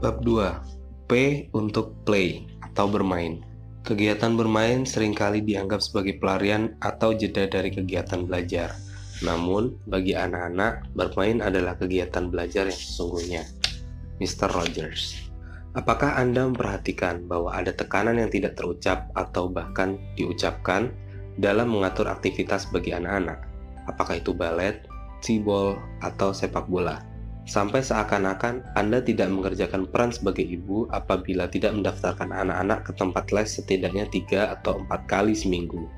Bab 2. P untuk play atau bermain. Kegiatan bermain sering kali dianggap sebagai pelarian atau jeda dari kegiatan belajar. Namun, bagi anak-anak, bermain adalah kegiatan belajar yang sesungguhnya. Mr. Rogers. Apakah Anda memperhatikan bahwa ada tekanan yang tidak terucap atau bahkan diucapkan dalam mengatur aktivitas bagi anak-anak? Apakah itu balet, cibol, atau sepak bola? Sampai seakan-akan Anda tidak mengerjakan peran sebagai ibu apabila tidak mendaftarkan anak-anak ke tempat les setidaknya tiga atau empat kali seminggu.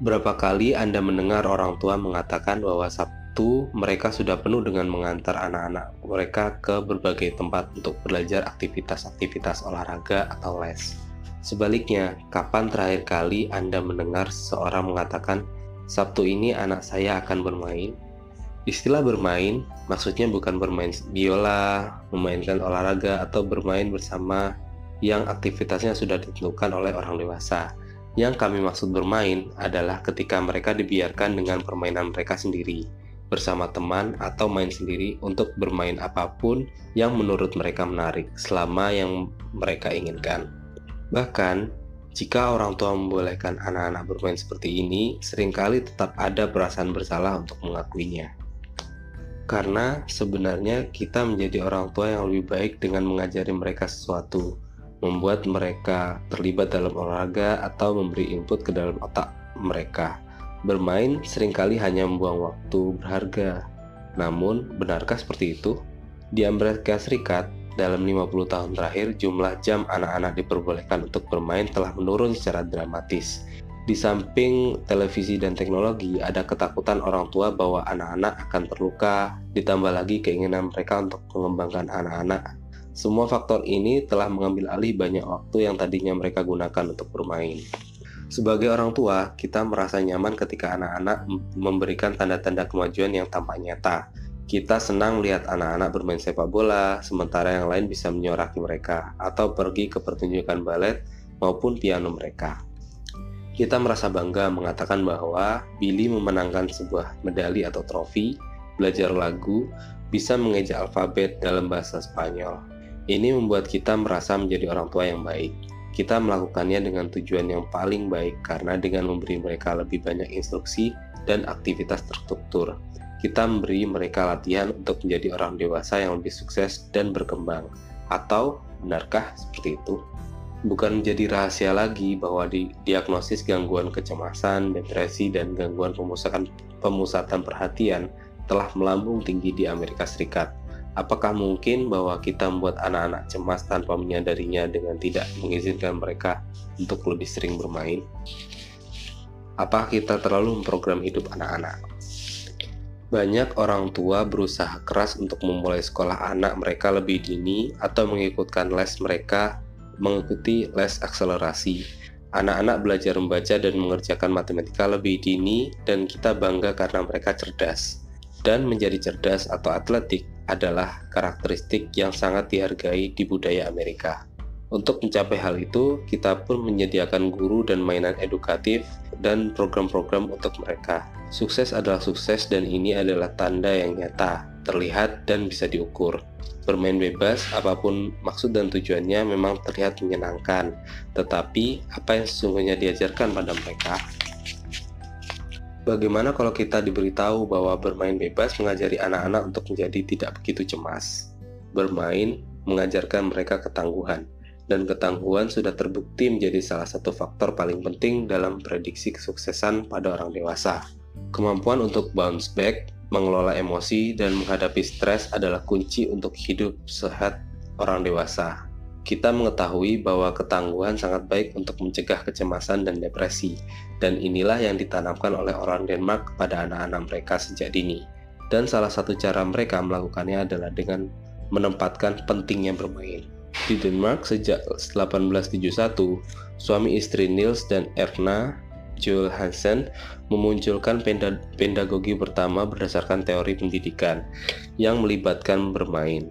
Berapa kali Anda mendengar orang tua mengatakan bahwa Sabtu mereka sudah penuh dengan mengantar anak-anak mereka ke berbagai tempat untuk belajar aktivitas-aktivitas olahraga atau les. Sebaliknya, kapan terakhir kali Anda mendengar seseorang mengatakan, "Sabtu ini anak saya akan bermain"? Istilah bermain maksudnya bukan bermain biola, memainkan olahraga, atau bermain bersama yang aktivitasnya sudah ditentukan oleh orang dewasa. Yang kami maksud bermain adalah ketika mereka dibiarkan dengan permainan mereka sendiri, bersama teman atau main sendiri untuk bermain apa pun yang menurut mereka menarik selama yang mereka inginkan. Bahkan, jika orang tua membolehkan anak-anak bermain seperti ini, sering kali tetap ada perasaan bersalah untuk mengakuinya karena sebenarnya kita menjadi orang tua yang lebih baik dengan mengajari mereka sesuatu, membuat mereka terlibat dalam olahraga atau memberi input ke dalam otak mereka. Bermain sering kali hanya membuang waktu berharga. Namun, benarkah seperti itu? Di Amerika Serikat, dalam 50 tahun terakhir, jumlah jam anak-anak diperbolehkan untuk bermain telah menurun secara dramatis di samping televisi dan teknologi, ada ketakutan orang tua bahwa anak-anak akan terluka, ditambah lagi keinginan mereka untuk mengembangkan anak-anak. Semua faktor ini telah mengambil alih banyak waktu yang tadinya mereka gunakan untuk bermain. Sebagai orang tua, kita merasa nyaman ketika anak-anak memberikan tanda-tanda kemajuan yang tampak nyata. Kita senang melihat anak-anak bermain sepak bola, sementara yang lain bisa menyoraki mereka, atau pergi ke pertunjukan balet maupun piano mereka. Kita merasa bangga mengatakan bahwa Billy memenangkan sebuah medali atau trofi, belajar lagu, bisa mengeja alfabet dalam bahasa Spanyol. Ini membuat kita merasa menjadi orang tua yang baik. Kita melakukannya dengan tujuan yang paling baik karena dengan memberi mereka lebih banyak instruksi dan aktivitas terstruktur. Kita memberi mereka latihan untuk menjadi orang dewasa yang lebih sukses dan berkembang. Atau benarkah seperti itu? Bukan menjadi rahasia lagi bahwa di diagnosis gangguan kecemasan, depresi, dan gangguan pemusatan, pemusatan perhatian telah melambung tinggi di Amerika Serikat. Apakah mungkin bahwa kita membuat anak-anak cemas tanpa menyadarinya dengan tidak mengizinkan mereka untuk lebih sering bermain? Apa kita terlalu memprogram hidup anak-anak? Banyak orang tua berusaha keras untuk memulai sekolah anak mereka lebih dini atau mengikutkan les mereka mengikuti les akselerasi. Anak-anak belajar membaca dan mengerjakan matematika lebih dini dan kita bangga karena mereka cerdas. Dan menjadi cerdas atau atletik adalah karakteristik yang sangat dihargai di budaya Amerika. Untuk mencapai hal itu, kita pun menyediakan guru dan mainan edukatif dan program-program untuk mereka. Sukses adalah sukses dan ini adalah tanda yang nyata, terlihat dan bisa diukur. Bermain bebas, apa pun maksud dan tujuannya memang terlihat menyenangkan, tetapi apa yang sesungguhnya diajarkan pada mereka? Bagaimana kalau kita diberitahu bahwa bermain bebas mengajari anak-anak untuk menjadi tidak begitu cemas? Bermain mengajarkan mereka ketangguhan, dan ketangguhan sudah terbukti menjadi salah satu faktor paling penting dalam prediksi kesuksesan pada orang dewasa. Kemampuan untuk bounce back mengelola emosi, dan menghadapi stres adalah kunci untuk hidup sehat orang dewasa. Kita mengetahui bahwa ketangguhan sangat baik untuk mencegah kecemasan dan depresi, dan inilah yang ditanamkan oleh orang Denmark kepada anak-anak mereka sejak dini. Dan salah satu cara mereka melakukannya adalah dengan menempatkan pentingnya bermain. Di Denmark sejak 1871, suami istri Niels dan Erna Joel Hansen memunculkan pedagogi pertama berdasarkan teori pendidikan yang melibatkan bermain.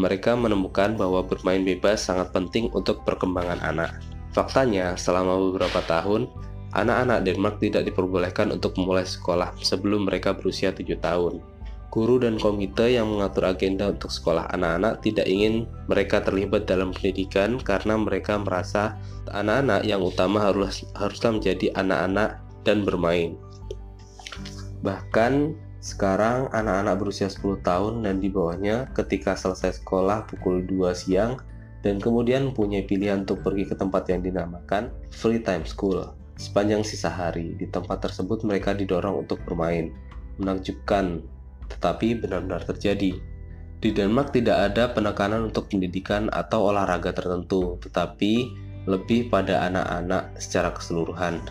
Mereka menemukan bahwa bermain bebas sangat penting untuk perkembangan anak. Faktanya, selama beberapa tahun, anak-anak Denmark tidak diperbolehkan untuk memulai sekolah sebelum mereka berusia 7 tahun. Guru dan komite yang mengatur agenda untuk sekolah anak-anak tidak ingin mereka terlibat dalam pendidikan karena mereka merasa anak-anak yang utama harus haruslah menjadi anak-anak dan bermain. Bahkan sekarang anak-anak berusia 10 tahun dan di bawahnya ketika selesai sekolah pukul 2 siang dan kemudian punya pilihan untuk pergi ke tempat yang dinamakan free time school. Sepanjang sisa hari, di tempat tersebut mereka didorong untuk bermain. Menakjubkan tetapi benar-benar terjadi. Di Denmark tidak ada penekanan untuk pendidikan atau olahraga tertentu, tetapi lebih pada anak-anak secara keseluruhan.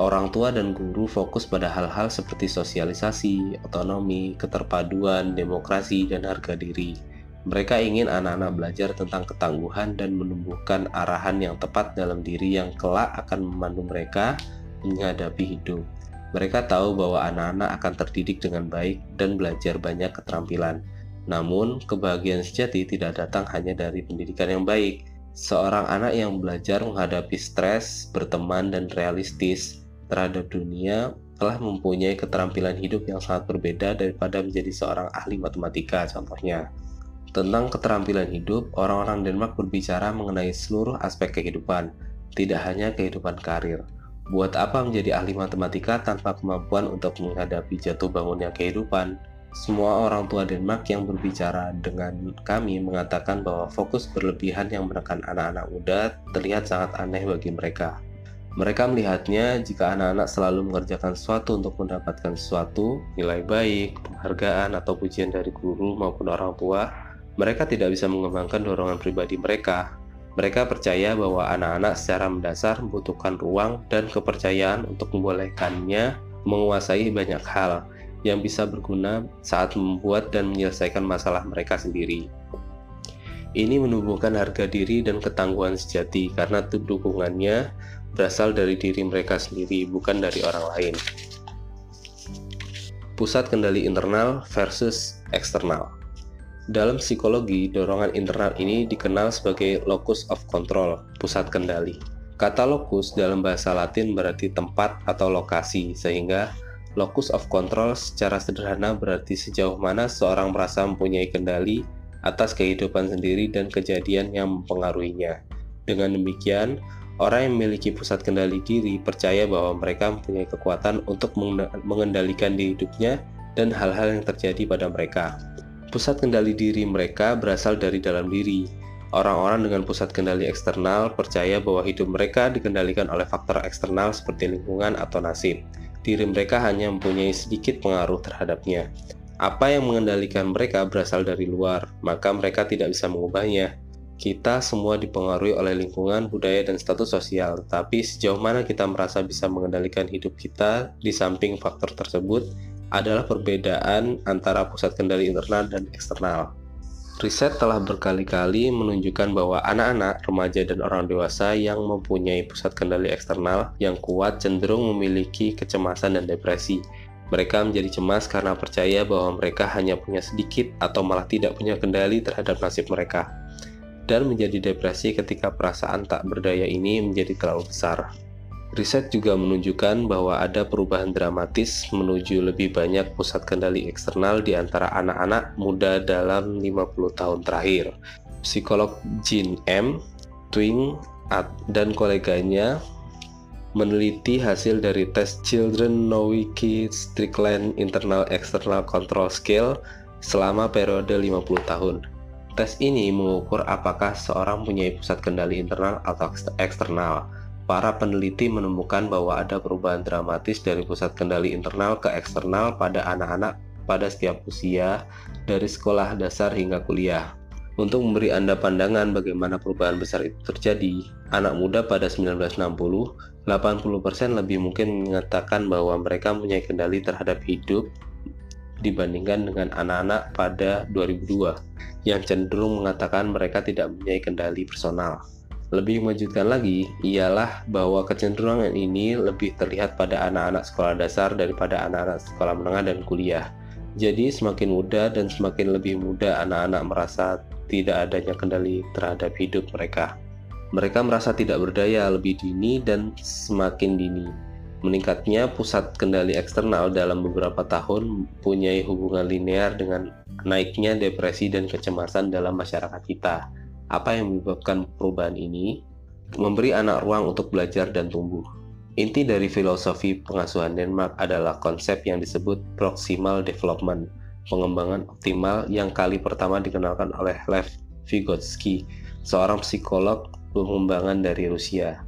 Orang tua dan guru fokus pada hal-hal seperti sosialisasi, otonomi, keterpaduan, demokrasi, dan harga diri. Mereka ingin anak-anak belajar tentang ketangguhan dan menumbuhkan arahan yang tepat dalam diri yang kelak akan memandu mereka menghadapi hidup. Mereka tahu bahwa anak-anak akan terdidik dengan baik dan belajar banyak keterampilan. Namun, kebahagiaan sejati tidak datang hanya dari pendidikan yang baik. Seorang anak yang belajar menghadapi stres, berteman, dan realistis terhadap dunia telah mempunyai keterampilan hidup yang sangat berbeda daripada menjadi seorang ahli matematika contohnya. Tentang keterampilan hidup, orang-orang Denmark berbicara mengenai seluruh aspek kehidupan, tidak hanya kehidupan karir. Buat apa menjadi ahli matematika tanpa kemampuan untuk menghadapi jatuh bangunnya kehidupan? Semua orang tua Denmark yang berbicara dengan kami mengatakan bahwa fokus berlebihan yang menekan anak-anak muda terlihat sangat aneh bagi mereka. Mereka melihatnya jika anak-anak selalu mengerjakan sesuatu untuk mendapatkan sesuatu, nilai baik, penghargaan, atau pujian dari guru maupun orang tua, mereka tidak bisa mengembangkan dorongan pribadi mereka mereka percaya bahwa anak-anak secara mendasar membutuhkan ruang dan kepercayaan untuk membolehkannya menguasai banyak hal yang bisa berguna saat membuat dan menyelesaikan masalah mereka sendiri. Ini menumbuhkan harga diri dan ketangguhan sejati karena dukungannya berasal dari diri mereka sendiri, bukan dari orang lain. Pusat kendali internal versus eksternal. Dalam psikologi, dorongan internal ini dikenal sebagai locus of control, pusat kendali. Kata locus dalam bahasa Latin berarti tempat atau lokasi, sehingga locus of control secara sederhana berarti sejauh mana seorang merasa mempunyai kendali atas kehidupan sendiri dan kejadian yang mempengaruhinya. Dengan demikian, orang yang memiliki pusat kendali diri percaya bahwa mereka mempunyai kekuatan untuk mengendalikan diri hidupnya dan hal-hal yang terjadi pada mereka. Pusat kendali diri mereka berasal dari dalam diri. Orang-orang dengan pusat kendali eksternal percaya bahwa hidup mereka dikendalikan oleh faktor eksternal seperti lingkungan atau nasib. Diri mereka hanya mempunyai sedikit pengaruh terhadapnya. Apa yang mengendalikan mereka berasal dari luar, maka mereka tidak bisa mengubahnya. Kita semua dipengaruhi oleh lingkungan, budaya, dan status sosial, tetapi sejauh mana kita merasa bisa mengendalikan hidup kita di samping faktor tersebut, adalah perbedaan antara pusat kendali internal dan eksternal. Riset telah berkali-kali menunjukkan bahwa anak-anak, remaja, dan orang dewasa yang mempunyai pusat kendali eksternal yang kuat cenderung memiliki kecemasan dan depresi. Mereka menjadi cemas karena percaya bahwa mereka hanya punya sedikit atau malah tidak punya kendali terhadap nasib mereka, dan menjadi depresi ketika perasaan tak berdaya ini menjadi terlalu besar. Riset juga menunjukkan bahwa ada perubahan dramatis menuju lebih banyak pusat kendali eksternal di antara anak-anak muda dalam 50 tahun terakhir. Psikolog Jean M. Twing dan koleganya meneliti hasil dari tes Children Nowicki Strickland Internal External Control Scale selama periode 50 tahun. Tes ini mengukur apakah seorang punya pusat kendali internal atau eksternal para peneliti menemukan bahwa ada perubahan dramatis dari pusat kendali internal ke eksternal pada anak-anak pada setiap usia, dari sekolah dasar hingga kuliah. Untuk memberi Anda pandangan bagaimana perubahan besar itu terjadi, anak muda pada 1960, 80% lebih mungkin mengatakan bahwa mereka mempunyai kendali terhadap hidup dibandingkan dengan anak-anak pada 2002 yang cenderung mengatakan mereka tidak mempunyai kendali personal. Lebih mengejutkan lagi ialah bahwa kecenderungan ini lebih terlihat pada anak-anak sekolah dasar daripada anak-anak sekolah menengah dan kuliah. Jadi semakin muda dan semakin lebih muda anak-anak merasa tidak adanya kendali terhadap hidup mereka. Mereka merasa tidak berdaya lebih dini dan semakin dini. Meningkatnya pusat kendali eksternal dalam beberapa tahun mempunyai hubungan linear dengan naiknya depresi dan kecemasan dalam masyarakat kita. Apa yang menyebabkan perubahan ini? Memberi anak ruang untuk belajar dan tumbuh. Inti dari filosofi pengasuhan Denmark adalah konsep yang disebut proximal development, pengembangan optimal yang kali pertama dikenalkan oleh Lev Vygotsky, seorang psikolog pengembangan dari Rusia.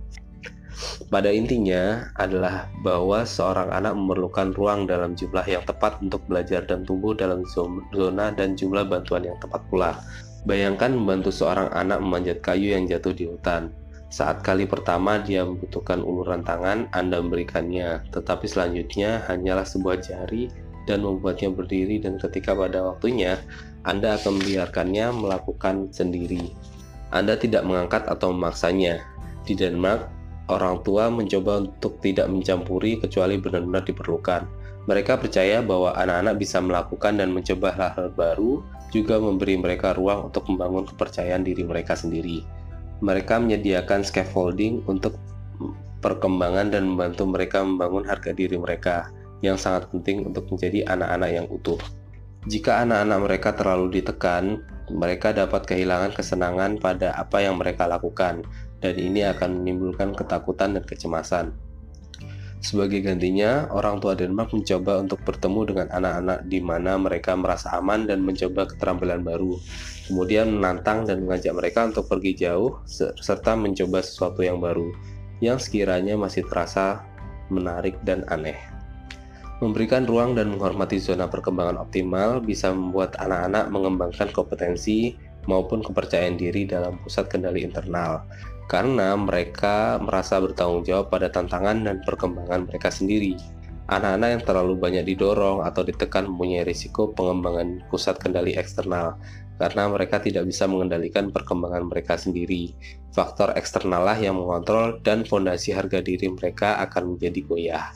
Pada intinya adalah bahwa seorang anak memerlukan ruang dalam jumlah yang tepat untuk belajar dan tumbuh dalam zona dan jumlah bantuan yang tepat pula. Bayangkan membantu seorang anak memanjat kayu yang jatuh di hutan. Saat kali pertama dia membutuhkan uluran tangan, Anda memberikannya, tetapi selanjutnya hanyalah sebuah jari dan membuatnya berdiri dan ketika pada waktunya, Anda akan membiarkannya melakukan sendiri. Anda tidak mengangkat atau memaksanya. Di Denmark, orang tua mencoba untuk tidak mencampuri kecuali benar-benar diperlukan. Mereka percaya bahwa anak-anak bisa melakukan dan mencoba hal-hal baru, juga memberi mereka ruang untuk membangun kepercayaan diri mereka sendiri. Mereka menyediakan scaffolding untuk perkembangan dan membantu mereka membangun harga diri mereka, yang sangat penting untuk menjadi anak-anak yang utuh. Jika anak-anak mereka terlalu ditekan, mereka dapat kehilangan kesenangan pada apa yang mereka lakukan, dan ini akan menimbulkan ketakutan dan kecemasan. Sebagai gantinya, orang tua Denmark mencoba untuk bertemu dengan anak-anak di mana mereka merasa aman dan mencoba keterampilan baru, kemudian menantang dan mengajak mereka untuk pergi jauh serta mencoba sesuatu yang baru yang sekiranya masih terasa menarik dan aneh. Memberikan ruang dan menghormati zona perkembangan optimal bisa membuat anak-anak mengembangkan kompetensi maupun kepercayaan diri dalam pusat kendali internal, karena mereka merasa bertanggung jawab pada tantangan dan perkembangan mereka sendiri. Anak-anak yang terlalu banyak didorong atau ditekan mempunyai risiko pengembangan pusat kendali eksternal karena mereka tidak bisa mengendalikan perkembangan mereka sendiri. Faktor eksternal lah yang mengontrol dan fondasi harga diri mereka akan menjadi goyah.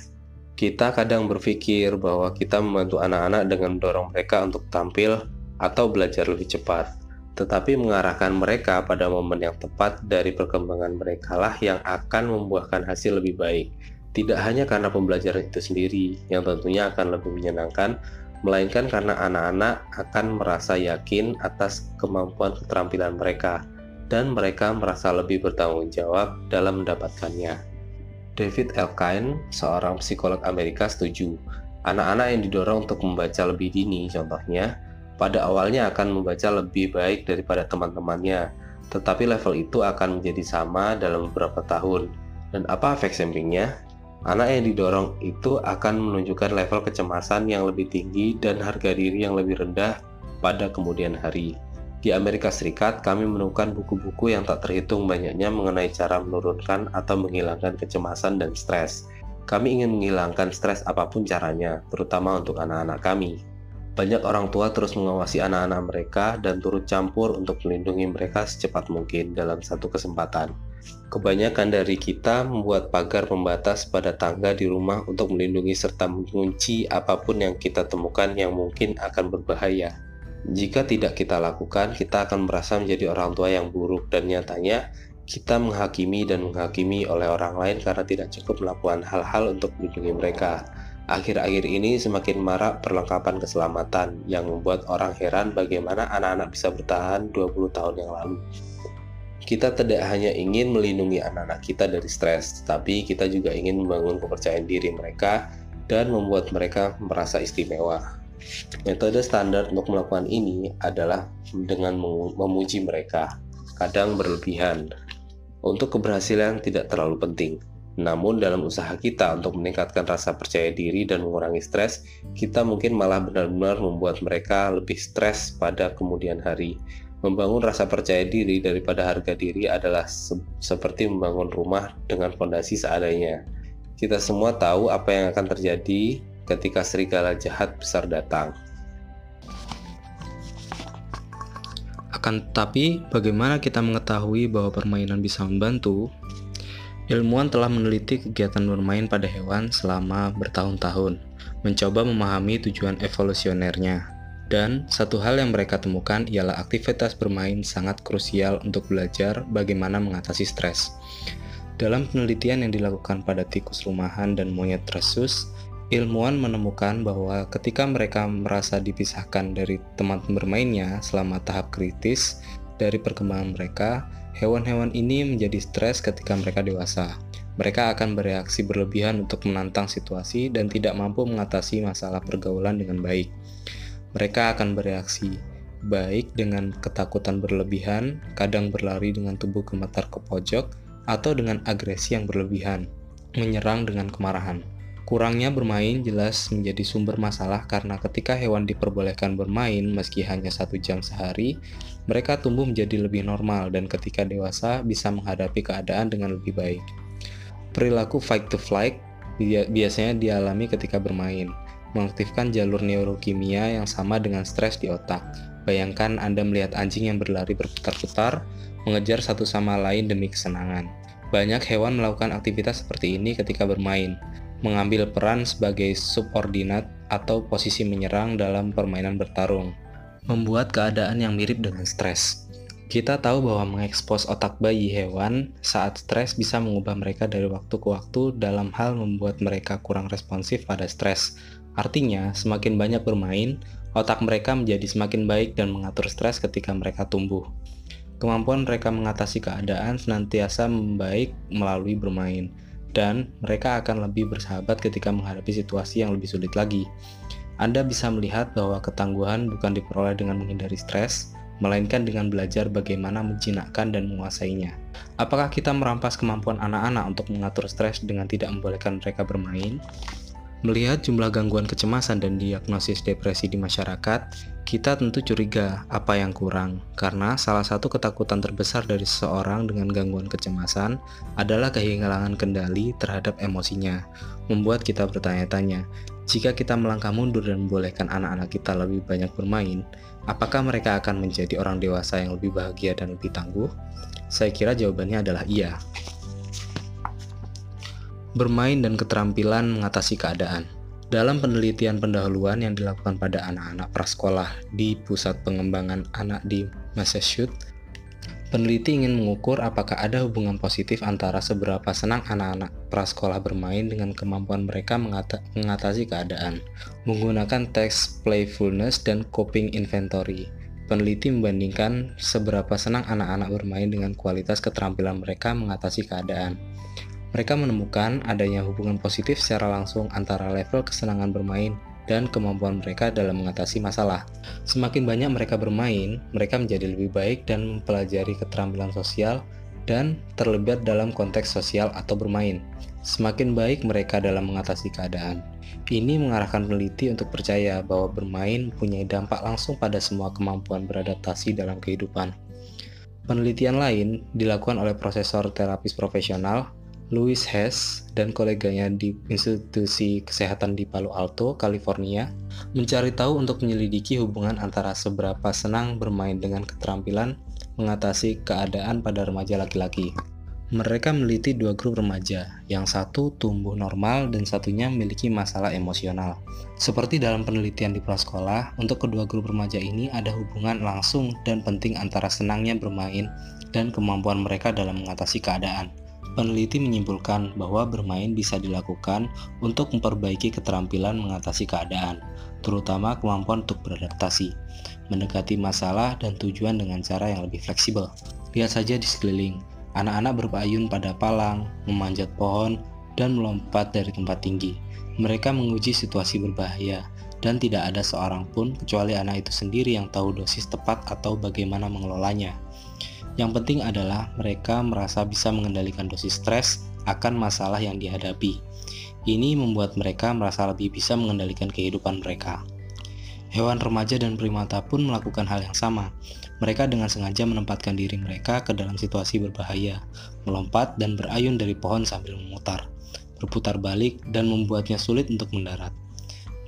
Kita kadang berpikir bahwa kita membantu anak-anak dengan mendorong mereka untuk tampil atau belajar lebih cepat tetapi mengarahkan mereka pada momen yang tepat dari perkembangan mereka lah yang akan membuahkan hasil lebih baik. Tidak hanya karena pembelajaran itu sendiri yang tentunya akan lebih menyenangkan, melainkan karena anak-anak akan merasa yakin atas kemampuan keterampilan mereka dan mereka merasa lebih bertanggung jawab dalam mendapatkannya. David Elkine, seorang psikolog Amerika setuju, anak-anak yang didorong untuk membaca lebih dini contohnya pada awalnya akan membaca lebih baik daripada teman-temannya, tetapi level itu akan menjadi sama dalam beberapa tahun. Dan apa efek sampingnya? Anak yang didorong itu akan menunjukkan level kecemasan yang lebih tinggi dan harga diri yang lebih rendah pada kemudian hari. Di Amerika Serikat, kami menemukan buku-buku yang tak terhitung banyaknya mengenai cara menurunkan atau menghilangkan kecemasan dan stres. Kami ingin menghilangkan stres apa pun caranya, terutama untuk anak-anak kami. Banyak orang tua terus mengawasi anak-anak mereka dan turut campur untuk melindungi mereka secepat mungkin dalam satu kesempatan. Kebanyakan dari kita membuat pagar pembatas pada tangga di rumah untuk melindungi serta mengunci apa pun yang kita temukan yang mungkin akan berbahaya. Jika tidak kita lakukan, kita akan merasa menjadi orang tua yang buruk dan nyatanya kita menghakimi dan menghakimi oleh orang lain karena tidak cukup melakukan hal-hal untuk melindungi mereka. Akhir-akhir ini semakin marak perlengkapan keselamatan yang membuat orang heran bagaimana anak-anak bisa bertahan 20 tahun yang lalu. Kita tidak hanya ingin melindungi anak-anak kita dari stres, tetapi kita juga ingin membangun kepercayaan diri mereka dan membuat mereka merasa istimewa. Metode standar untuk melakukan ini adalah dengan memuji mereka, kadang berlebihan. Untuk keberhasilan tidak terlalu penting, namun dalam usaha kita untuk meningkatkan rasa percaya diri dan mengurangi stres, kita mungkin malah benar-benar membuat mereka lebih stres pada kemudian hari. Membangun rasa percaya diri daripada harga diri adalah se seperti membangun rumah dengan fondasi seadanya. Kita semua tahu apa yang akan terjadi ketika serigala jahat besar datang. Akan tetapi, bagaimana kita mengetahui bahwa permainan bisa membantu? Ilmuwan telah meneliti kegiatan bermain pada hewan selama bertahun-tahun, mencoba memahami tujuan evolusionernya. Dan satu hal yang mereka temukan ialah aktivitas bermain sangat krusial untuk belajar bagaimana mengatasi stres. Dalam penelitian yang dilakukan pada tikus rumahan dan monyet rhesus, ilmuwan menemukan bahwa ketika mereka merasa dipisahkan dari teman bermainnya selama tahap kritis dari perkembangan mereka, hewan-hewan ini menjadi stres ketika mereka dewasa. Mereka akan bereaksi berlebihan untuk menantang situasi dan tidak mampu mengatasi masalah pergaulan dengan baik. Mereka akan bereaksi baik dengan ketakutan berlebihan, kadang berlari dengan tubuh gemetar ke pojok, atau dengan agresi yang berlebihan, menyerang dengan kemarahan. Kurangnya bermain jelas menjadi sumber masalah karena ketika hewan diperbolehkan bermain meski hanya satu jam sehari, mereka tumbuh menjadi lebih normal dan ketika dewasa bisa menghadapi keadaan dengan lebih baik. Perilaku fight to flight biasanya dialami ketika bermain, mengaktifkan jalur neurokimia yang sama dengan stres di otak. Bayangkan Anda melihat anjing yang berlari berputar-putar, mengejar satu sama lain demi kesenangan. Banyak hewan melakukan aktivitas seperti ini ketika bermain, mengambil peran sebagai subordinat atau posisi menyerang dalam permainan bertarung, membuat keadaan yang mirip dengan stres. Kita tahu bahwa mengekspos otak bayi hewan saat stres bisa mengubah mereka dari waktu ke waktu dalam hal membuat mereka kurang responsif pada stres. Artinya, semakin banyak bermain, otak mereka menjadi semakin baik dan mengatur stres ketika mereka tumbuh. Kemampuan mereka mengatasi keadaan senantiasa membaik melalui bermain, dan mereka akan lebih bersahabat ketika menghadapi situasi yang lebih sulit lagi. Anda bisa melihat bahwa ketangguhan bukan diperoleh dengan menghindari stres, melainkan dengan belajar bagaimana menjinakkan dan menguasainya. Apakah kita merampas kemampuan anak-anak untuk mengatur stres dengan tidak membolehkan mereka bermain? Melihat jumlah gangguan kecemasan dan diagnosis depresi di masyarakat, kita tentu curiga apa yang kurang, karena salah satu ketakutan terbesar dari seseorang dengan gangguan kecemasan adalah kehilangan kendali terhadap emosinya, membuat kita bertanya-tanya, jika kita melangkah mundur dan membolehkan anak-anak kita lebih banyak bermain, apakah mereka akan menjadi orang dewasa yang lebih bahagia dan lebih tangguh? Saya kira jawabannya adalah iya bermain dan keterampilan mengatasi keadaan. Dalam penelitian pendahuluan yang dilakukan pada anak-anak prasekolah di Pusat Pengembangan Anak di Massachusetts, peneliti ingin mengukur apakah ada hubungan positif antara seberapa senang anak-anak prasekolah bermain dengan kemampuan mereka mengata mengatasi keadaan. Menggunakan teks playfulness dan coping inventory, peneliti membandingkan seberapa senang anak-anak bermain dengan kualitas keterampilan mereka mengatasi keadaan. Mereka menemukan adanya hubungan positif secara langsung antara level kesenangan bermain dan kemampuan mereka dalam mengatasi masalah. Semakin banyak mereka bermain, mereka menjadi lebih baik dan mempelajari keterampilan sosial dan terlibat dalam konteks sosial atau bermain. Semakin baik mereka dalam mengatasi keadaan. Ini mengarahkan peneliti untuk percaya bahwa bermain mempunyai dampak langsung pada semua kemampuan beradaptasi dalam kehidupan. Penelitian lain dilakukan oleh profesor terapis profesional Louis Hess dan koleganya di Institusi Kesehatan di Palo Alto, California, mencari tahu untuk menyelidiki hubungan antara seberapa senang bermain dengan keterampilan mengatasi keadaan pada remaja laki-laki. Mereka meneliti dua grup remaja, yang satu tumbuh normal dan satunya memiliki masalah emosional. Seperti dalam penelitian di prasekolah, untuk kedua grup remaja ini ada hubungan langsung dan penting antara senangnya bermain dan kemampuan mereka dalam mengatasi keadaan. Peneliti menyimpulkan bahwa bermain bisa dilakukan untuk memperbaiki keterampilan mengatasi keadaan, terutama kemampuan untuk beradaptasi, mendekati masalah dan tujuan dengan cara yang lebih fleksibel. Lihat saja di sekeliling, anak-anak berpayun pada palang, memanjat pohon, dan melompat dari tempat tinggi. Mereka menguji situasi berbahaya, dan tidak ada seorang pun kecuali anak itu sendiri yang tahu dosis tepat atau bagaimana mengelolanya. Yang penting adalah mereka merasa bisa mengendalikan dosis stres akan masalah yang dihadapi. Ini membuat mereka merasa lebih bisa mengendalikan kehidupan mereka. Hewan remaja dan primata pun melakukan hal yang sama. Mereka dengan sengaja menempatkan diri mereka ke dalam situasi berbahaya, melompat dan berayun dari pohon sambil memutar, berputar balik, dan membuatnya sulit untuk mendarat.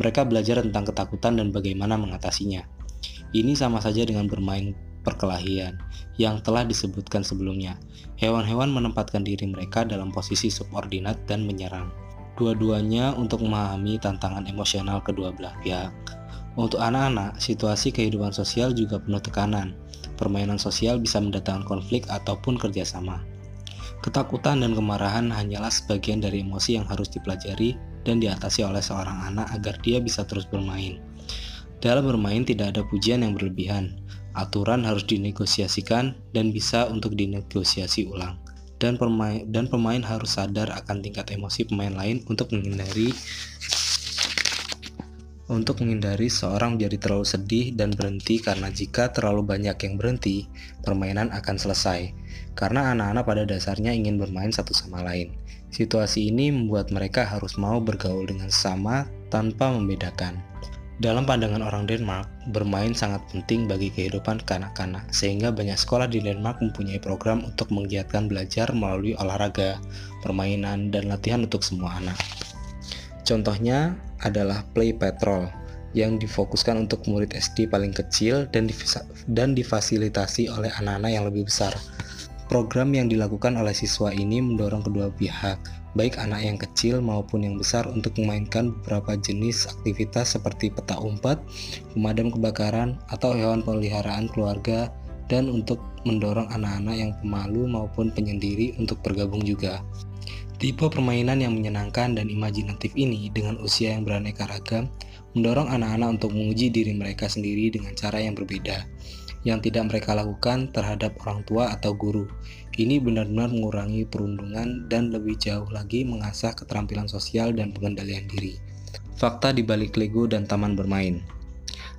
Mereka belajar tentang ketakutan dan bagaimana mengatasinya. Ini sama saja dengan bermain perkelahian yang telah disebutkan sebelumnya. Hewan-hewan menempatkan diri mereka dalam posisi subordinat dan menyerang. Dua-duanya untuk memahami tantangan emosional kedua belah pihak. Untuk anak-anak, situasi kehidupan sosial juga penuh tekanan. Permainan sosial bisa mendatangkan konflik ataupun kerjasama. Ketakutan dan kemarahan hanyalah sebagian dari emosi yang harus dipelajari dan diatasi oleh seorang anak agar dia bisa terus bermain. Dalam bermain tidak ada pujian yang berlebihan. Aturan harus dinegosiasikan dan bisa untuk dinegosiasi ulang. Dan pemain, dan pemain harus sadar akan tingkat emosi pemain lain untuk menghindari untuk menghindari seorang menjadi terlalu sedih dan berhenti karena jika terlalu banyak yang berhenti, permainan akan selesai. Karena anak-anak pada dasarnya ingin bermain satu sama lain. Situasi ini membuat mereka harus mau bergaul dengan sama tanpa membedakan. Dalam pandangan orang Denmark, bermain sangat penting bagi kehidupan kanak-kanak, sehingga banyak sekolah di Denmark mempunyai program untuk menggiatkan belajar melalui olahraga, permainan, dan latihan untuk semua anak. Contohnya adalah Play Patrol yang difokuskan untuk murid SD paling kecil dan, dan difasilitasi oleh anak-anak yang lebih besar. Program yang dilakukan oleh siswa ini mendorong kedua pihak, baik anak yang kecil maupun yang besar untuk memainkan beberapa jenis aktivitas seperti peta umpet, pemadam kebakaran, atau hewan peliharaan keluarga dan untuk mendorong anak-anak yang pemalu maupun penyendiri untuk bergabung juga. Tipe permainan yang menyenangkan dan imajinatif ini dengan usia yang beraneka ragam mendorong anak-anak untuk menguji diri mereka sendiri dengan cara yang berbeda, yang tidak mereka lakukan terhadap orang tua atau guru. Ini benar-benar mengurangi perundungan dan lebih jauh lagi mengasah keterampilan sosial dan pengendalian diri. Fakta di balik Lego dan taman bermain.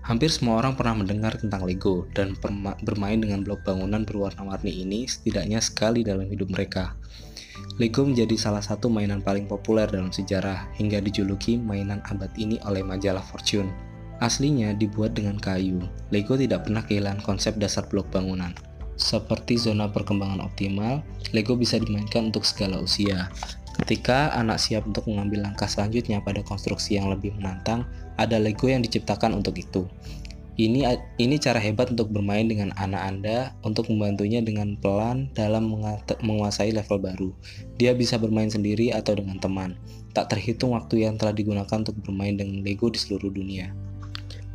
Hampir semua orang pernah mendengar tentang Lego dan bermain dengan blok bangunan berwarna-warni ini setidaknya sekali dalam hidup mereka. Lego menjadi salah satu mainan paling populer dalam sejarah hingga dijuluki mainan abad ini oleh majalah Fortune. Aslinya dibuat dengan kayu, Lego tidak pernah kehilangan konsep dasar blok bangunan. Seperti zona perkembangan optimal, Lego bisa dimainkan untuk segala usia. Ketika anak siap untuk mengambil langkah selanjutnya pada konstruksi yang lebih menantang, ada Lego yang diciptakan untuk itu. Ini ini cara hebat untuk bermain dengan anak Anda untuk membantunya dengan pelan dalam menguasai level baru. Dia bisa bermain sendiri atau dengan teman. Tak terhitung waktu yang telah digunakan untuk bermain dengan Lego di seluruh dunia.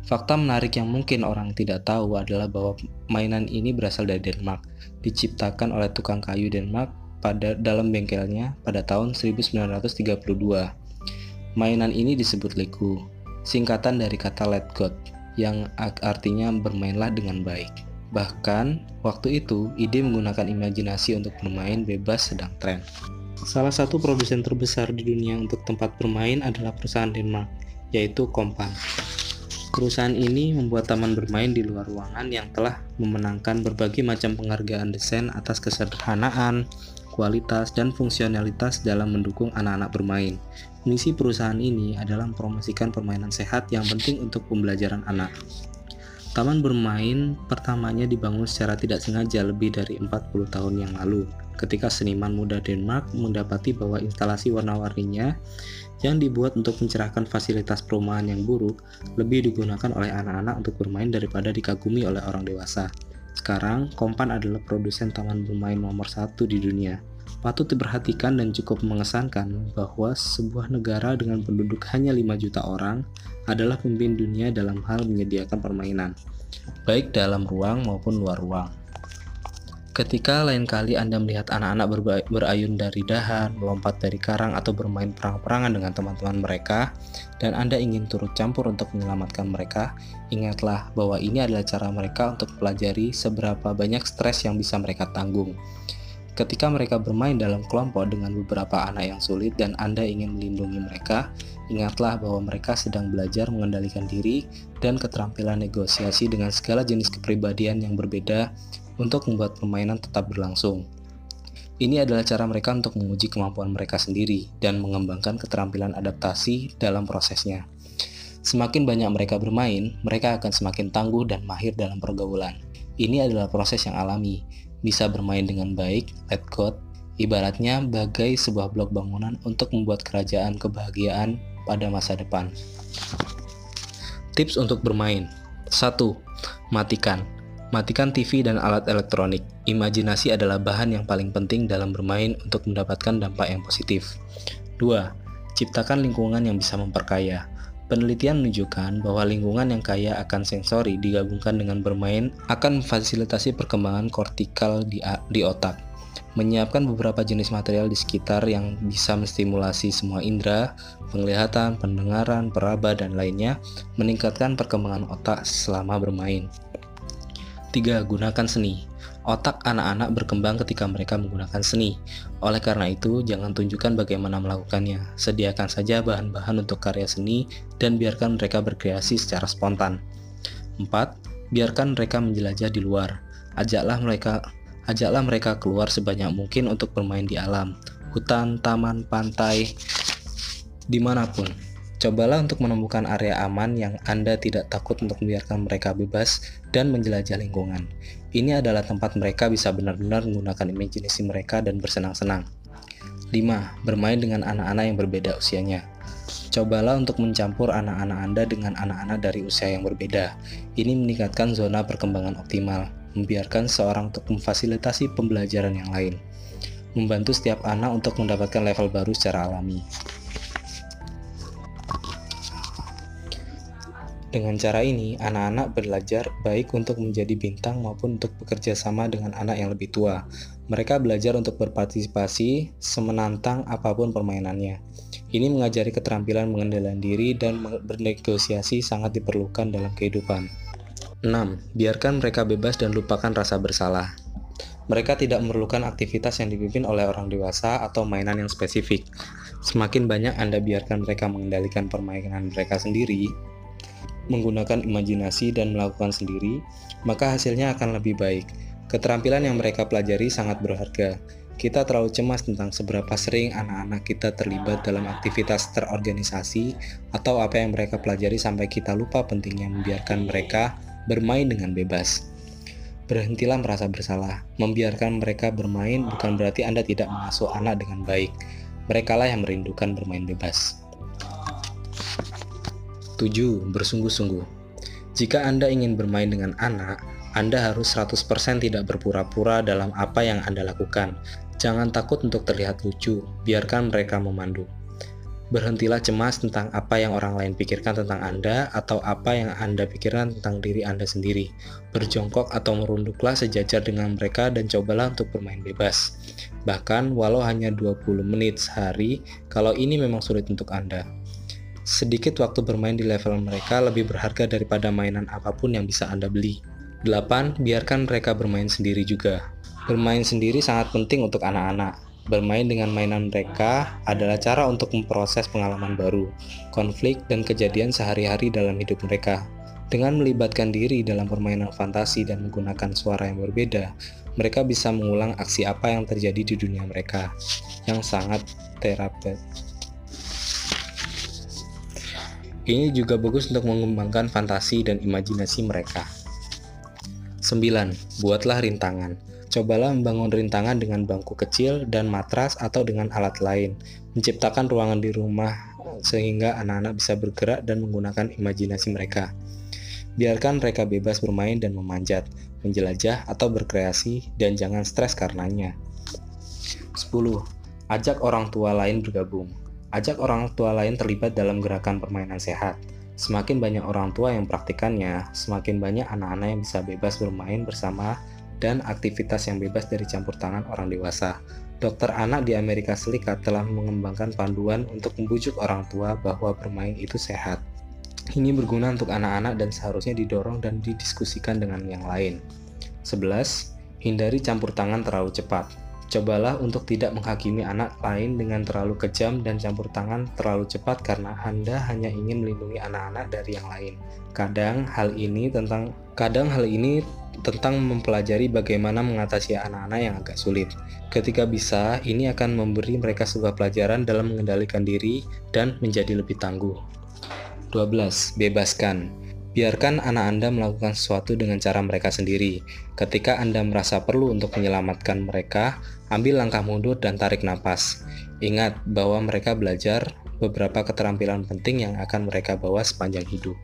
Fakta menarik yang mungkin orang tidak tahu adalah bahwa mainan ini berasal dari Denmark, diciptakan oleh tukang kayu Denmark pada dalam bengkelnya pada tahun 1932. Mainan ini disebut Lego, singkatan dari kata Let God yang artinya bermainlah dengan baik. Bahkan, waktu itu ide menggunakan imajinasi untuk bermain bebas sedang tren. Salah satu produsen terbesar di dunia untuk tempat bermain adalah perusahaan Denmark, yaitu Kompan. Perusahaan ini membuat taman bermain di luar ruangan yang telah memenangkan berbagai macam penghargaan desain atas kesederhanaan, kualitas, dan fungsionalitas dalam mendukung anak-anak bermain. Misi perusahaan ini adalah mempromosikan permainan sehat yang penting untuk pembelajaran anak. Taman bermain pertamanya dibangun secara tidak sengaja lebih dari 40 tahun yang lalu, ketika seniman muda Denmark mendapati bahwa instalasi warna-warninya yang dibuat untuk mencerahkan fasilitas perumahan yang buruk lebih digunakan oleh anak-anak untuk bermain daripada dikagumi oleh orang dewasa. Sekarang, Kompan adalah produsen taman bermain nomor satu di dunia. Patut diperhatikan dan cukup mengesankan bahwa sebuah negara dengan penduduk hanya 5 juta orang adalah pemimpin dunia dalam hal menyediakan permainan, baik dalam ruang maupun luar ruang. Ketika lain kali Anda melihat anak-anak berayun dari dahan, melompat dari karang, atau bermain perang-perangan dengan teman-teman mereka, dan Anda ingin turut campur untuk menyelamatkan mereka, ingatlah bahwa ini adalah cara mereka untuk pelajari seberapa banyak stres yang bisa mereka tanggung. Ketika mereka bermain dalam kelompok dengan beberapa anak yang sulit dan Anda ingin melindungi mereka, ingatlah bahwa mereka sedang belajar mengendalikan diri dan keterampilan negosiasi dengan segala jenis kepribadian yang berbeda untuk membuat permainan tetap berlangsung. Ini adalah cara mereka untuk menguji kemampuan mereka sendiri dan mengembangkan keterampilan adaptasi dalam prosesnya. Semakin banyak mereka bermain, mereka akan semakin tangguh dan mahir dalam pergaulan. Ini adalah proses yang alami, bisa bermain dengan baik, let God, ibaratnya bagai sebuah blok bangunan untuk membuat kerajaan kebahagiaan pada masa depan. Tips untuk bermain 1. Matikan Matikan TV dan alat elektronik. Imajinasi adalah bahan yang paling penting dalam bermain untuk mendapatkan dampak yang positif. 2. Ciptakan lingkungan yang bisa memperkaya. Penelitian menunjukkan bahwa lingkungan yang kaya akan sensori digabungkan dengan bermain akan memfasilitasi perkembangan kortikal di, di otak. menyiapkan beberapa jenis material di sekitar yang bisa menstimulasi semua indera, penglihatan, pendengaran, peraba, dan lainnya, meningkatkan perkembangan otak selama bermain. 3. Gunakan seni. Otak anak-anak berkembang ketika mereka menggunakan seni. Oleh karena itu, jangan tunjukkan bagaimana melakukannya. Sediakan saja bahan-bahan untuk karya seni dan biarkan mereka berkreasi secara spontan. 4. Biarkan mereka menjelajah di luar. Ajaklah mereka ajaklah mereka keluar sebanyak mungkin untuk bermain di alam, hutan, taman, pantai, di mana pun. Cobalah untuk menemukan area aman yang Anda tidak takut untuk membiarkan mereka bebas dan menjelajah lingkungan. Ini adalah tempat mereka bisa benar-benar menggunakan imajinasi mereka dan bersenang-senang. 5. Bermain dengan anak-anak yang berbeda usianya. Cobalah untuk mencampur anak-anak Anda dengan anak-anak dari usia yang berbeda. Ini meningkatkan zona perkembangan optimal, membiarkan seorang untuk memfasilitasi pembelajaran yang lain, membantu setiap anak untuk mendapatkan level baru secara alami. Dengan cara ini, anak-anak belajar baik untuk menjadi bintang maupun untuk bekerja sama dengan anak yang lebih tua. Mereka belajar untuk berpartisipasi semenantang apa pun permainannya. Ini mengajari keterampilan mengendalikan diri dan bernegosiasi sangat diperlukan dalam kehidupan. 6. Biarkan mereka bebas dan lupakan rasa bersalah. Mereka tidak memerlukan aktivitas yang dipimpin oleh orang dewasa atau mainan yang spesifik. Semakin banyak Anda biarkan mereka mengendalikan permainan mereka sendiri, menggunakan imajinasi dan melakukan sendiri, maka hasilnya akan lebih baik. Keterampilan yang mereka pelajari sangat berharga. Kita terlalu cemas tentang seberapa sering anak-anak kita terlibat dalam aktivitas terorganisasi atau apa yang mereka pelajari sampai kita lupa pentingnya membiarkan mereka bermain dengan bebas. Berhentilah merasa bersalah. Membiarkan mereka bermain bukan berarti Anda tidak mengasuh anak dengan baik. Merekalah yang merindukan bermain bebas. 7. Bersungguh-sungguh Jika Anda ingin bermain dengan anak, Anda harus 100% tidak berpura-pura dalam apa yang Anda lakukan. Jangan takut untuk terlihat lucu, biarkan mereka memandu. Berhentilah cemas tentang apa yang orang lain pikirkan tentang Anda atau apa yang Anda pikirkan tentang diri Anda sendiri. Berjongkok atau merunduklah sejajar dengan mereka dan cobalah untuk bermain bebas. Bahkan walau hanya 20 menit sehari, kalau ini memang sulit untuk Anda. Sedikit waktu bermain di level mereka lebih berharga daripada mainan apa pun yang bisa Anda beli. 8. Biarkan mereka bermain sendiri juga. Bermain sendiri sangat penting untuk anak-anak. Bermain dengan mainan mereka adalah cara untuk memproses pengalaman baru, konflik, dan kejadian sehari-hari dalam hidup mereka. Dengan melibatkan diri dalam permainan fantasi dan menggunakan suara yang berbeda, mereka bisa mengulang aksi apa yang terjadi di dunia mereka, yang sangat terapeutik. Ini juga bagus untuk mengembangkan fantasi dan imajinasi mereka. 9. Buatlah rintangan. Cobalah membangun rintangan dengan bangku kecil dan matras atau dengan alat lain. Menciptakan ruangan di rumah sehingga anak-anak bisa bergerak dan menggunakan imajinasi mereka. Biarkan mereka bebas bermain dan memanjat, menjelajah atau berkreasi dan jangan stres karenanya. 10. Ajak orang tua lain bergabung. Ajak orang tua lain terlibat dalam gerakan permainan sehat. Semakin banyak orang tua yang praktikannya, semakin banyak anak-anak yang bisa bebas bermain bersama dan aktivitas yang bebas dari campur tangan orang dewasa. Dokter anak di Amerika Serikat telah mengembangkan panduan untuk membujuk orang tua bahwa bermain itu sehat. Ini berguna untuk anak-anak dan seharusnya didorong dan didiskusikan dengan yang lain. 11. Hindari campur tangan terlalu cepat. Cobalah untuk tidak menghakimi anak lain dengan terlalu kejam dan campur tangan terlalu cepat karena Anda hanya ingin melindungi anak-anak dari yang lain. Kadang hal ini tentang kadang hal ini tentang mempelajari bagaimana mengatasi anak-anak yang agak sulit. Ketika bisa, ini akan memberi mereka sebuah pelajaran dalam mengendalikan diri dan menjadi lebih tangguh. 12. Bebaskan. Biarkan anak Anda melakukan sesuatu dengan cara mereka sendiri. Ketika Anda merasa perlu untuk menyelamatkan mereka, ambil langkah mundur dan tarik nafas. Ingat bahwa mereka belajar beberapa keterampilan penting yang akan mereka bawa sepanjang hidup.